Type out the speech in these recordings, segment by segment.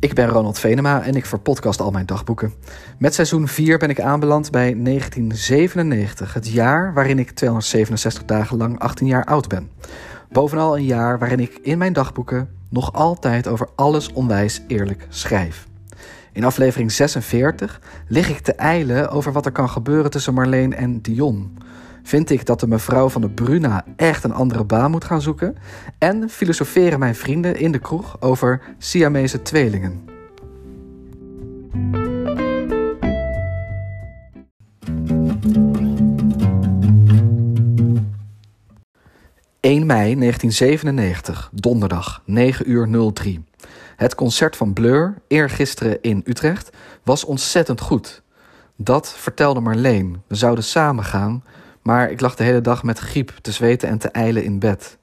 Ik ben Ronald Venema en ik verpodcast al mijn dagboeken. Met seizoen 4 ben ik aanbeland bij 1997, het jaar waarin ik 267 dagen lang 18 jaar oud ben. Bovenal een jaar waarin ik in mijn dagboeken nog altijd over alles onwijs eerlijk schrijf. In aflevering 46 lig ik te eilen over wat er kan gebeuren tussen Marleen en Dion. Vind ik dat de mevrouw van de Bruna echt een andere baan moet gaan zoeken? En filosoferen mijn vrienden in de kroeg over Siamese tweelingen. ...1 mei 1997, donderdag, 9 uur 03. Het concert van Blur, eergisteren in Utrecht, was ontzettend goed. Dat vertelde Marleen. We zouden samen gaan, maar ik lag de hele dag met griep te zweten en te eilen in bed.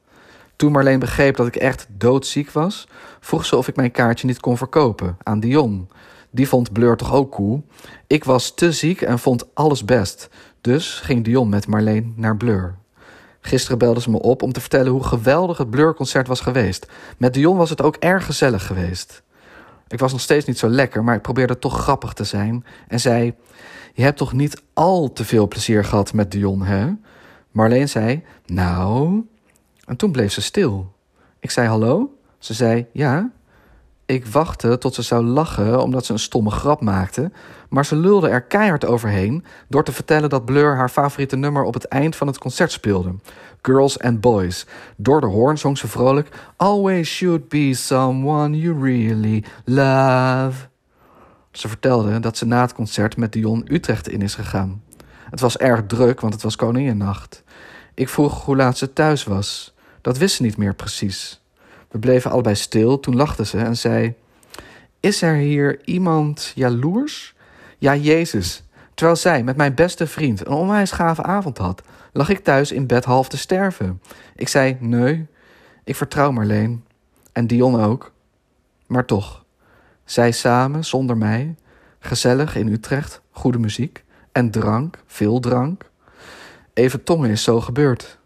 Toen Marleen begreep dat ik echt doodziek was, vroeg ze of ik mijn kaartje niet kon verkopen aan Dion. Die vond Blur toch ook cool. Ik was te ziek en vond alles best. Dus ging Dion met Marleen naar Blur. Gisteren belde ze me op om te vertellen hoe geweldig het Blur-concert was geweest. Met Dion was het ook erg gezellig geweest. Ik was nog steeds niet zo lekker, maar ik probeerde toch grappig te zijn en zei: Je hebt toch niet al te veel plezier gehad met Dion, hè? Marleen zei: Nou. En toen bleef ze stil. Ik zei: Hallo? Ze zei: Ja. Ik wachtte tot ze zou lachen omdat ze een stomme grap maakte, maar ze lulde er keihard overheen door te vertellen dat Blur haar favoriete nummer op het eind van het concert speelde. Girls and Boys. Door de hoorn zong ze vrolijk Always should be someone you really love. Ze vertelde dat ze na het concert met Dion Utrecht in is gegaan. Het was erg druk, want het was Koninginnacht. Ik vroeg hoe laat ze thuis was. Dat wist ze niet meer precies. We bleven allebei stil. Toen lachte ze en zei: Is er hier iemand jaloers? Ja, Jezus. Terwijl zij met mijn beste vriend een onwijs gave avond had, lag ik thuis in bed half te sterven. Ik zei: Nee, ik vertrouw Marleen. En Dion ook. Maar toch, zij samen, zonder mij, gezellig in Utrecht, goede muziek en drank, veel drank. Even tongen is zo gebeurd.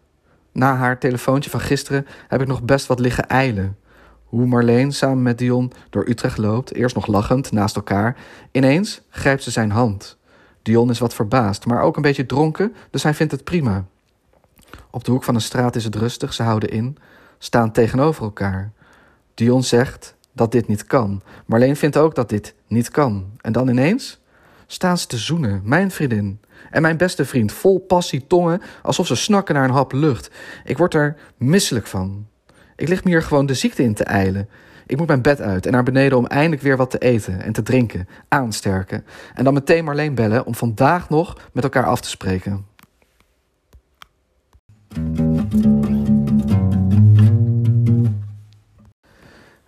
Na haar telefoontje van gisteren heb ik nog best wat liggen eilen. Hoe Marleen samen met Dion door Utrecht loopt, eerst nog lachend naast elkaar. Ineens grijpt ze zijn hand. Dion is wat verbaasd, maar ook een beetje dronken, dus hij vindt het prima. Op de hoek van een straat is het rustig, ze houden in, staan tegenover elkaar. Dion zegt dat dit niet kan. Marleen vindt ook dat dit niet kan. En dan ineens staan ze te zoenen, mijn vriendin. En mijn beste vriend, vol passie, tongen, alsof ze snakken naar een hap lucht. Ik word er misselijk van. Ik lig me hier gewoon de ziekte in te eilen. Ik moet mijn bed uit en naar beneden om eindelijk weer wat te eten en te drinken, aansterken. En dan meteen Marleen bellen om vandaag nog met elkaar af te spreken.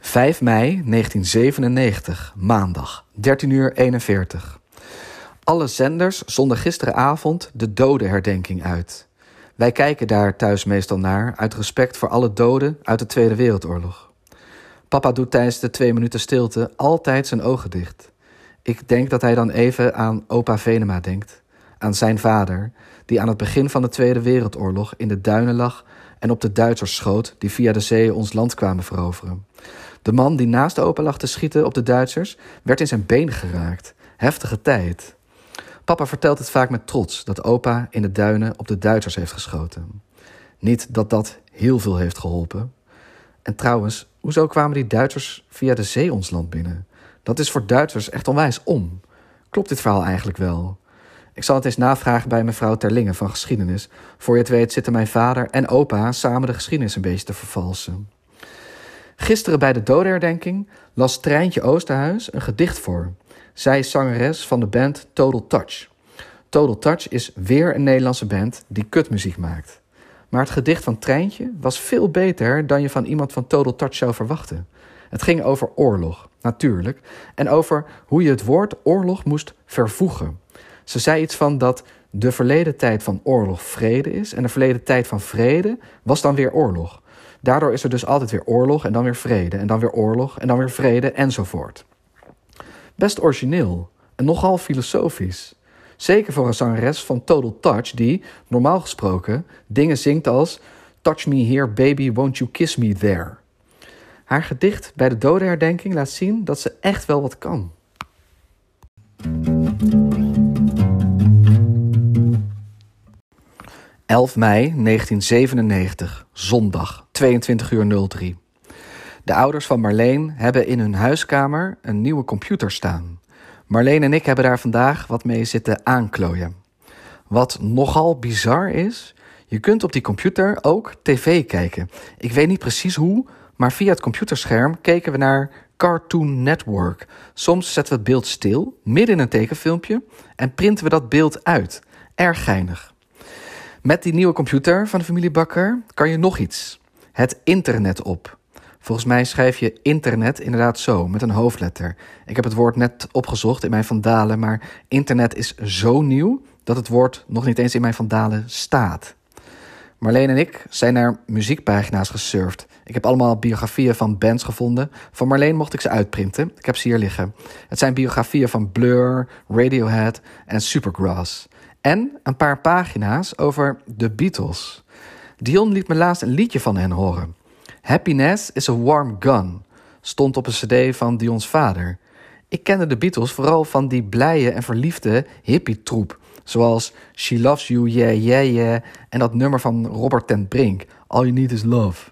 ...5 mei 1997, maandag, 13 uur 41. Alle zenders zonden gisteravond de dodenherdenking uit. Wij kijken daar thuis meestal naar uit respect voor alle doden uit de Tweede Wereldoorlog. Papa doet tijdens de twee minuten stilte altijd zijn ogen dicht. Ik denk dat hij dan even aan opa Venema denkt, aan zijn vader, die aan het begin van de Tweede Wereldoorlog in de duinen lag en op de Duitsers schoot die via de zee ons land kwamen veroveren. De man die naast opa lag te schieten op de Duitsers werd in zijn been geraakt. Heftige tijd. Papa vertelt het vaak met trots dat opa in de duinen op de Duitsers heeft geschoten. Niet dat dat heel veel heeft geholpen. En trouwens, hoezo kwamen die Duitsers via de zee ons land binnen? Dat is voor Duitsers echt onwijs om. Klopt dit verhaal eigenlijk wel? Ik zal het eens navragen bij mevrouw Terlingen van geschiedenis. Voor je het weet zitten mijn vader en opa samen de geschiedenis een beetje te vervalsen. Gisteren bij de dodenherdenking las Treintje Oosterhuis een gedicht voor. Zij is zangeres van de band Total Touch. Total Touch is weer een Nederlandse band die kutmuziek maakt. Maar het gedicht van Treintje was veel beter dan je van iemand van Total Touch zou verwachten. Het ging over oorlog, natuurlijk, en over hoe je het woord oorlog moest vervoegen. Ze zei iets van dat de verleden tijd van oorlog vrede is en de verleden tijd van vrede was dan weer oorlog. Daardoor is er dus altijd weer oorlog en dan weer vrede en dan weer oorlog en dan weer vrede enzovoort. Best origineel en nogal filosofisch. Zeker voor een zangeres van Total Touch die, normaal gesproken, dingen zingt als Touch me here baby, won't you kiss me there. Haar gedicht bij de dodenherdenking laat zien dat ze echt wel wat kan. 11 mei 1997, zondag, 22 uur 03. De ouders van Marleen hebben in hun huiskamer een nieuwe computer staan. Marleen en ik hebben daar vandaag wat mee zitten aanklooien. Wat nogal bizar is, je kunt op die computer ook tv kijken. Ik weet niet precies hoe, maar via het computerscherm keken we naar Cartoon Network. Soms zetten we het beeld stil, midden in een tekenfilmpje, en printen we dat beeld uit. Erg geinig. Met die nieuwe computer van de familie Bakker kan je nog iets. Het internet op. Volgens mij schrijf je internet inderdaad zo, met een hoofdletter. Ik heb het woord net opgezocht in mijn vandalen, maar internet is zo nieuw dat het woord nog niet eens in mijn vandalen staat. Marleen en ik zijn naar muziekpagina's gesurfd. Ik heb allemaal biografieën van bands gevonden. Van Marleen mocht ik ze uitprinten. Ik heb ze hier liggen. Het zijn biografieën van Blur, Radiohead en Supergrass. En een paar pagina's over de Beatles. Dion liet me laatst een liedje van hen horen. Happiness is a Warm Gun stond op een cd van Dions vader. Ik kende de Beatles vooral van die blije en verliefde hippie-troep. Zoals She Loves You, Yeah, Yeah, Yeah en dat nummer van Robert ten Brink, All You Need Is Love.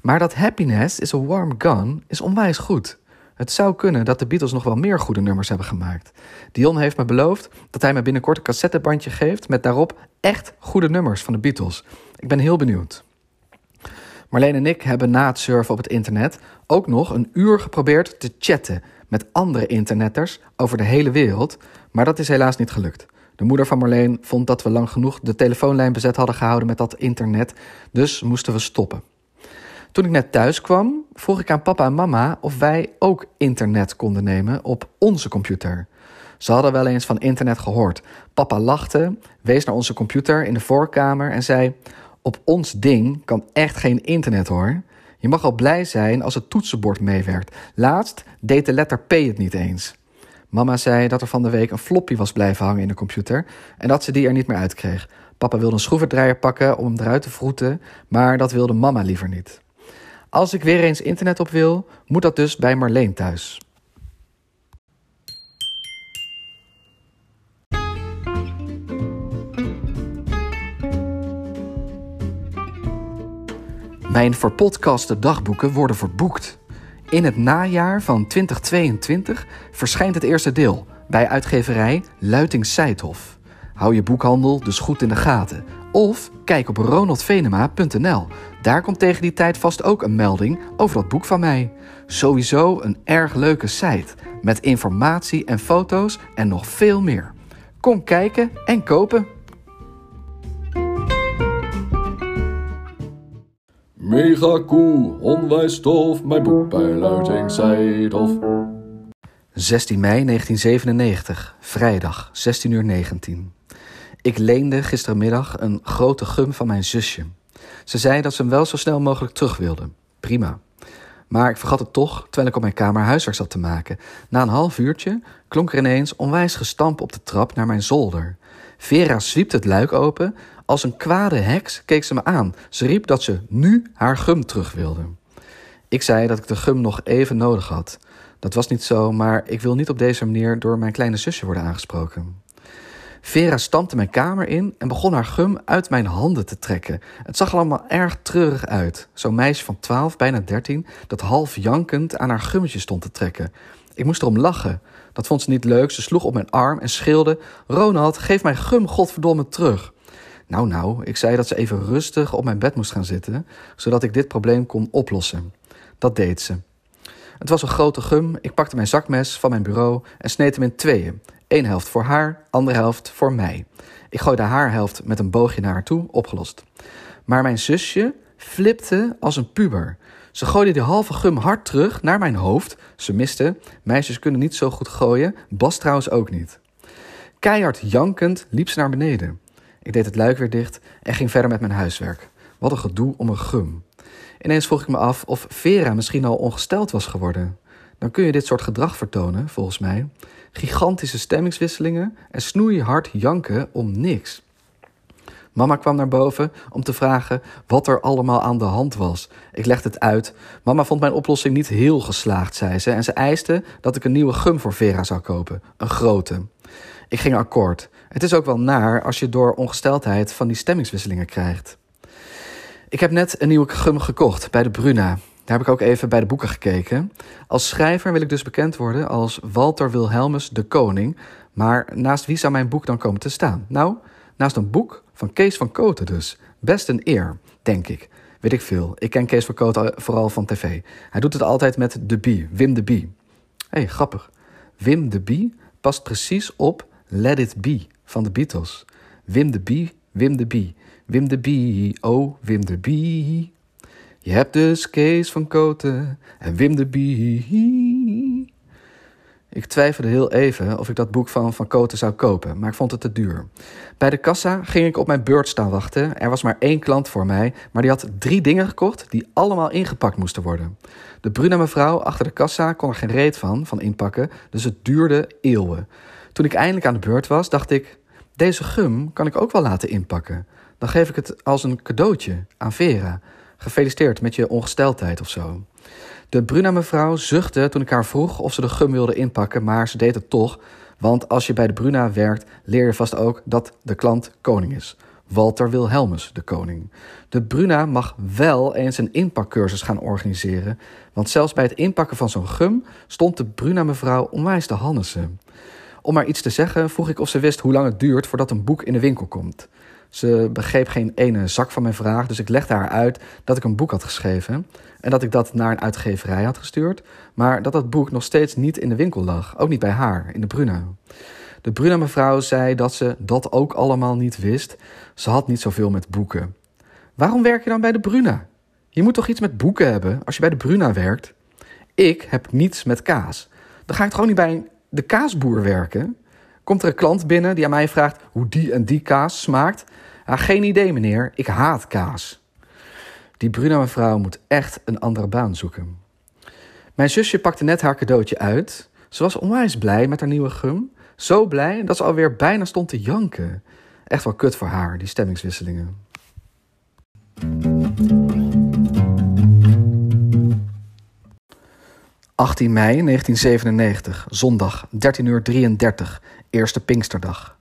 Maar dat Happiness is a Warm Gun is onwijs goed. Het zou kunnen dat de Beatles nog wel meer goede nummers hebben gemaakt. Dion heeft me beloofd dat hij me binnenkort een cassettebandje geeft met daarop echt goede nummers van de Beatles. Ik ben heel benieuwd. Marleen en ik hebben na het surfen op het internet ook nog een uur geprobeerd te chatten met andere internetters over de hele wereld, maar dat is helaas niet gelukt. De moeder van Marleen vond dat we lang genoeg de telefoonlijn bezet hadden gehouden met dat internet, dus moesten we stoppen. Toen ik net thuis kwam, vroeg ik aan papa en mama of wij ook internet konden nemen op onze computer. Ze hadden wel eens van internet gehoord. Papa lachte, wees naar onze computer in de voorkamer en zei: Op ons ding kan echt geen internet hoor. Je mag al blij zijn als het toetsenbord meewerkt. Laatst deed de letter P het niet eens. Mama zei dat er van de week een floppy was blijven hangen in de computer en dat ze die er niet meer uitkreeg. Papa wilde een schroevendraaier pakken om hem eruit te vroeten, maar dat wilde mama liever niet. Als ik weer eens internet op wil, moet dat dus bij Marleen thuis. Mijn verpodcaste dagboeken worden verboekt. In het najaar van 2022 verschijnt het eerste deel bij uitgeverij Luiting Seidhof. Hou je boekhandel dus goed in de gaten. Of kijk op ronaldvenema.nl. Daar komt tegen die tijd vast ook een melding over dat boek van mij. Sowieso een erg leuke site met informatie en foto's en nog veel meer. Kom kijken en kopen. Mega cool, onwijs tof, mijn boek bij Luiting Seidhof. 16 mei 1997, vrijdag, 16 uur 19. Ik leende gistermiddag een grote gum van mijn zusje. Ze zei dat ze hem wel zo snel mogelijk terug wilde. Prima. Maar ik vergat het toch terwijl ik op mijn kamer huiswerk zat te maken. Na een half uurtje klonk er ineens onwijs gestamp op de trap naar mijn zolder. Vera zwiepte het luik open. Als een kwade heks keek ze me aan. Ze riep dat ze nu haar gum terug wilde. Ik zei dat ik de gum nog even nodig had. Dat was niet zo, maar ik wil niet op deze manier door mijn kleine zusje worden aangesproken. Vera stampte mijn kamer in en begon haar gum uit mijn handen te trekken. Het zag allemaal erg treurig uit. Zo'n meisje van 12, bijna 13, dat half jankend aan haar gummetje stond te trekken. Ik moest erom lachen. Dat vond ze niet leuk. Ze sloeg op mijn arm en schreeuwde: Ronald, geef mijn gum godverdomme terug. Nou, nou, ik zei dat ze even rustig op mijn bed moest gaan zitten, zodat ik dit probleem kon oplossen. Dat deed ze. Het was een grote gum. Ik pakte mijn zakmes van mijn bureau en sneed hem in tweeën. Eén helft voor haar, andere helft voor mij. Ik gooide haar helft met een boogje naar haar toe, opgelost. Maar mijn zusje flipte als een puber. Ze gooide die halve gum hard terug naar mijn hoofd. Ze miste. Meisjes kunnen niet zo goed gooien. Bas trouwens ook niet. Keihard jankend liep ze naar beneden. Ik deed het luik weer dicht en ging verder met mijn huiswerk. Wat een gedoe om een gum. Ineens vroeg ik me af of Vera misschien al ongesteld was geworden. Dan kun je dit soort gedrag vertonen, volgens mij. Gigantische stemmingswisselingen en snoeihard janken om niks. Mama kwam naar boven om te vragen wat er allemaal aan de hand was. Ik legde het uit. Mama vond mijn oplossing niet heel geslaagd, zei ze. En ze eiste dat ik een nieuwe gum voor Vera zou kopen. Een grote. Ik ging akkoord. Het is ook wel naar als je door ongesteldheid van die stemmingswisselingen krijgt. Ik heb net een nieuwe gum gekocht bij de Bruna. Daar heb ik ook even bij de boeken gekeken. Als schrijver wil ik dus bekend worden als Walter Wilhelmus de Koning. Maar naast wie zou mijn boek dan komen te staan? Nou, naast een boek van Kees van Koten dus. Best een eer, denk ik. Weet ik veel. Ik ken Kees van Koten vooral van tv. Hij doet het altijd met de Bie, Wim de Bie. Hé, hey, grappig. Wim de Bie past precies op Let It Be van de Beatles. Wim de Bie, Wim de Bie. Wim de Bie, oh Wim de Bie. Je hebt dus Kees van Koten en Wim de Bie. Ik twijfelde heel even of ik dat boek van Van Koten zou kopen, maar ik vond het te duur. Bij de kassa ging ik op mijn beurt staan wachten. Er was maar één klant voor mij, maar die had drie dingen gekocht die allemaal ingepakt moesten worden. De brune mevrouw achter de kassa kon er geen reet van, van inpakken, dus het duurde eeuwen. Toen ik eindelijk aan de beurt was, dacht ik: deze gum kan ik ook wel laten inpakken. Dan geef ik het als een cadeautje aan Vera. Gefeliciteerd met je ongesteldheid of zo. De Bruna mevrouw zuchtte toen ik haar vroeg of ze de gum wilde inpakken, maar ze deed het toch. Want als je bij de Bruna werkt, leer je vast ook dat de klant koning is. Walter Wilhelmus, de koning. De Bruna mag wel eens een inpakcursus gaan organiseren. Want zelfs bij het inpakken van zo'n gum stond de Bruna mevrouw onwijs te hannessen. Om maar iets te zeggen, vroeg ik of ze wist hoe lang het duurt voordat een boek in de winkel komt. Ze begreep geen ene zak van mijn vraag, dus ik legde haar uit dat ik een boek had geschreven en dat ik dat naar een uitgeverij had gestuurd, maar dat dat boek nog steeds niet in de winkel lag, ook niet bij haar, in de Bruna. De Bruna mevrouw zei dat ze dat ook allemaal niet wist. Ze had niet zoveel met boeken. Waarom werk je dan bij de Bruna? Je moet toch iets met boeken hebben als je bij de Bruna werkt? Ik heb niets met kaas. Dan ga ik gewoon niet bij de kaasboer werken? Komt er een klant binnen die aan mij vraagt hoe die en die kaas smaakt? Ah, geen idee, meneer. Ik haat kaas. Die Bruna mevrouw moet echt een andere baan zoeken. Mijn zusje pakte net haar cadeautje uit. Ze was onwijs blij met haar nieuwe gum. Zo blij dat ze alweer bijna stond te janken. Echt wel kut voor haar, die stemmingswisselingen. 18 mei 1997, zondag, 13 uur 33, eerste Pinksterdag.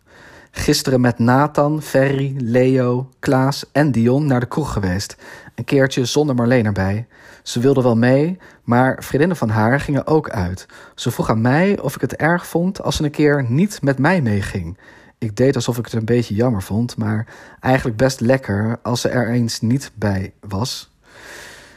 Gisteren met Nathan, Ferry, Leo, Klaas en Dion naar de kroeg geweest. Een keertje zonder Marleen erbij. Ze wilde wel mee, maar vriendinnen van haar gingen ook uit. Ze vroeg aan mij of ik het erg vond als ze een keer niet met mij meeging. Ik deed alsof ik het een beetje jammer vond, maar eigenlijk best lekker als ze er eens niet bij was.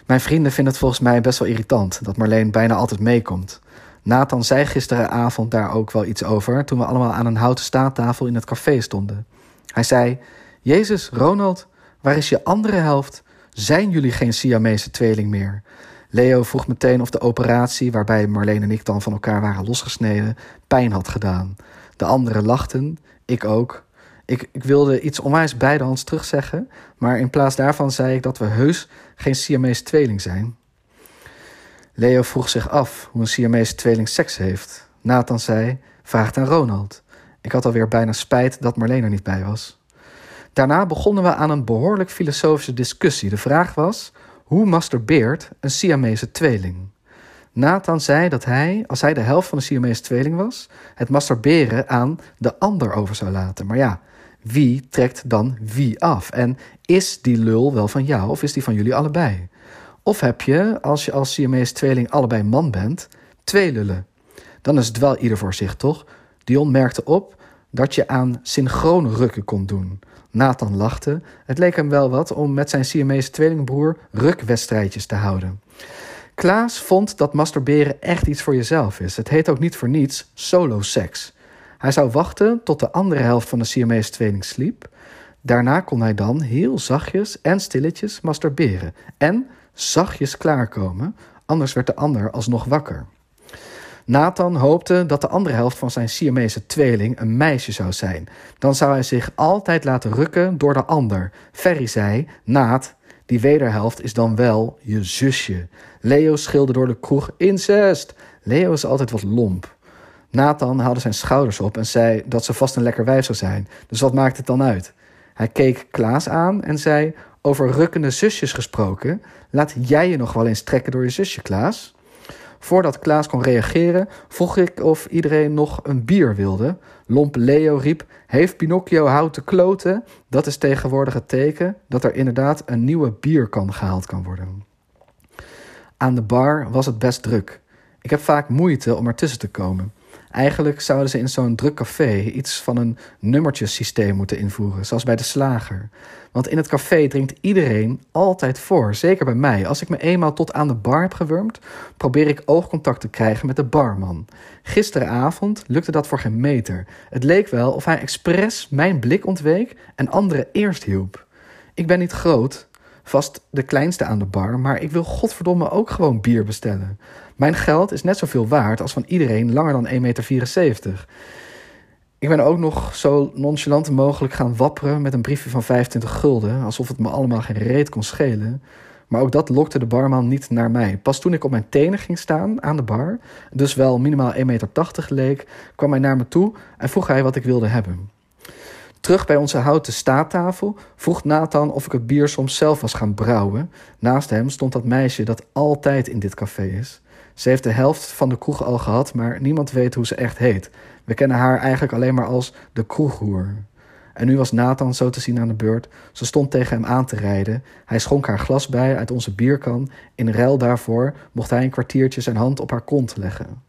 Mijn vrienden vinden het volgens mij best wel irritant dat Marleen bijna altijd meekomt. Nathan zei gisteravond daar ook wel iets over toen we allemaal aan een houten staattafel in het café stonden. Hij zei: Jezus, Ronald, waar is je andere helft? Zijn jullie geen Siamese tweeling meer? Leo vroeg meteen of de operatie, waarbij Marleen en ik dan van elkaar waren losgesneden, pijn had gedaan. De anderen lachten, ik ook. Ik, ik wilde iets onwijs bijdehands terugzeggen, maar in plaats daarvan zei ik dat we heus geen Siamese tweeling zijn. Leo vroeg zich af hoe een Siamese tweeling seks heeft. Nathan zei: Vraag aan Ronald. Ik had alweer bijna spijt dat Marleen er niet bij was. Daarna begonnen we aan een behoorlijk filosofische discussie. De vraag was: hoe masturbeert een Siamese tweeling? Nathan zei dat hij, als hij de helft van de Siamese tweeling was, het masturberen aan de ander over zou laten. Maar ja, wie trekt dan wie af? En is die lul wel van jou of is die van jullie allebei? Of heb je, als je als Siamese tweeling allebei man bent, twee lullen? Dan is het wel ieder voor zich, toch? Dion merkte op dat je aan synchroon rukken kon doen. Nathan lachte. Het leek hem wel wat om met zijn Siamese tweelingbroer rukwedstrijdjes te houden. Klaas vond dat masturberen echt iets voor jezelf is. Het heet ook niet voor niets solo seks. Hij zou wachten tot de andere helft van de Siamese tweeling sliep. Daarna kon hij dan heel zachtjes en stilletjes masturberen en zachtjes klaarkomen, anders werd de ander alsnog wakker. Nathan hoopte dat de andere helft van zijn Siamese tweeling een meisje zou zijn. Dan zou hij zich altijd laten rukken door de ander. Ferry zei: Naat, die wederhelft is dan wel je zusje. Leo schilde door de kroeg: Incest! Leo is altijd wat lomp. Nathan haalde zijn schouders op en zei dat ze vast een lekker wijf zou zijn. Dus wat maakt het dan uit? Hij keek Klaas aan en zei: Over rukkende zusjes gesproken, laat jij je nog wel eens trekken door je zusje, Klaas? Voordat Klaas kon reageren, vroeg ik of iedereen nog een bier wilde. Lompe Leo riep: Heeft Pinocchio houten kloten? Dat is tegenwoordig het teken dat er inderdaad een nieuwe bierkan gehaald kan worden. Aan de bar was het best druk. Ik heb vaak moeite om ertussen te komen. Eigenlijk zouden ze in zo'n druk café iets van een nummertjesysteem moeten invoeren, zoals bij de slager. Want in het café drinkt iedereen altijd voor, zeker bij mij. Als ik me eenmaal tot aan de bar heb gewurmd, probeer ik oogcontact te krijgen met de barman. Gisteravond lukte dat voor geen meter. Het leek wel of hij expres mijn blik ontweek en anderen eerst hielp. Ik ben niet groot, vast de kleinste aan de bar, maar ik wil godverdomme ook gewoon bier bestellen. Mijn geld is net zoveel waard als van iedereen langer dan 1,74 meter. Ik ben ook nog zo nonchalant mogelijk gaan wapperen met een briefje van 25 gulden, alsof het me allemaal geen reet kon schelen. Maar ook dat lokte de barman niet naar mij. Pas toen ik op mijn tenen ging staan aan de bar, dus wel minimaal 1,80 meter leek, kwam hij naar me toe en vroeg hij wat ik wilde hebben. Terug bij onze houten staattafel vroeg Nathan of ik het bier soms zelf was gaan brouwen. Naast hem stond dat meisje dat altijd in dit café is. Ze heeft de helft van de kroeg al gehad, maar niemand weet hoe ze echt heet. We kennen haar eigenlijk alleen maar als de kroeghoer. En nu was Nathan zo te zien aan de beurt. Ze stond tegen hem aan te rijden. Hij schonk haar glas bij uit onze bierkan. In ruil daarvoor mocht hij een kwartiertje zijn hand op haar kont leggen.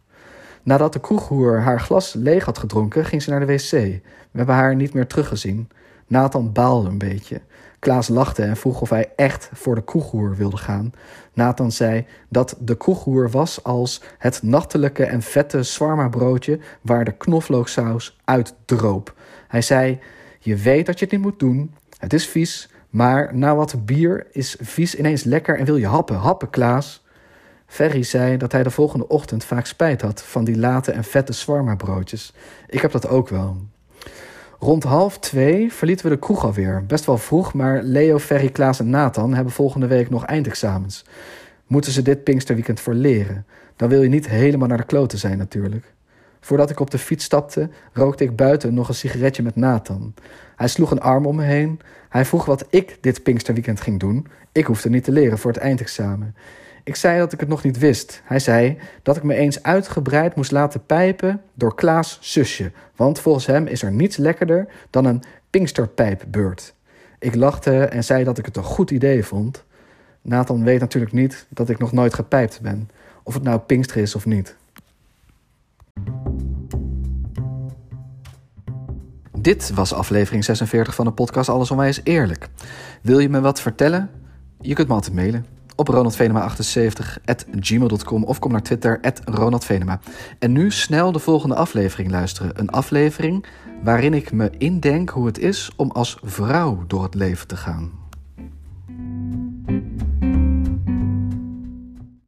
Nadat de kroeghoer haar glas leeg had gedronken, ging ze naar de wc. We hebben haar niet meer teruggezien. Nathan baalde een beetje. Klaas lachte en vroeg of hij echt voor de kroeghoer wilde gaan. Nathan zei dat de kroeghoer was als het nachtelijke en vette swarma broodje waar de knoflooksaus uitdroop. Hij zei, je weet dat je het niet moet doen, het is vies, maar na wat bier is vies ineens lekker en wil je happen. Happen, Klaas. Ferry zei dat hij de volgende ochtend vaak spijt had van die late en vette swarma broodjes. Ik heb dat ook wel. Rond half twee verlieten we de kroeg alweer. Best wel vroeg, maar Leo, Ferry, Klaas en Nathan hebben volgende week nog eindexamens. Moeten ze dit Pinksterweekend voor leren? Dan wil je niet helemaal naar de kloten zijn natuurlijk. Voordat ik op de fiets stapte, rookte ik buiten nog een sigaretje met Nathan. Hij sloeg een arm om me heen. Hij vroeg wat ik dit Pinksterweekend ging doen. Ik hoefde niet te leren voor het eindexamen. Ik zei dat ik het nog niet wist. Hij zei dat ik me eens uitgebreid moest laten pijpen door Klaas' zusje. Want volgens hem is er niets lekkerder dan een Pinksterpijpbeurt. Ik lachte en zei dat ik het een goed idee vond. Nathan weet natuurlijk niet dat ik nog nooit gepijpt ben. Of het nou Pinkster is of niet. Dit was aflevering 46 van de podcast Alles Onwijs Eerlijk. Wil je me wat vertellen? Je kunt me altijd mailen op ronaldvenema78.gmail.com of kom naar Twitter, @ronaldvenema. En nu snel de volgende aflevering luisteren. Een aflevering waarin ik me indenk hoe het is om als vrouw door het leven te gaan.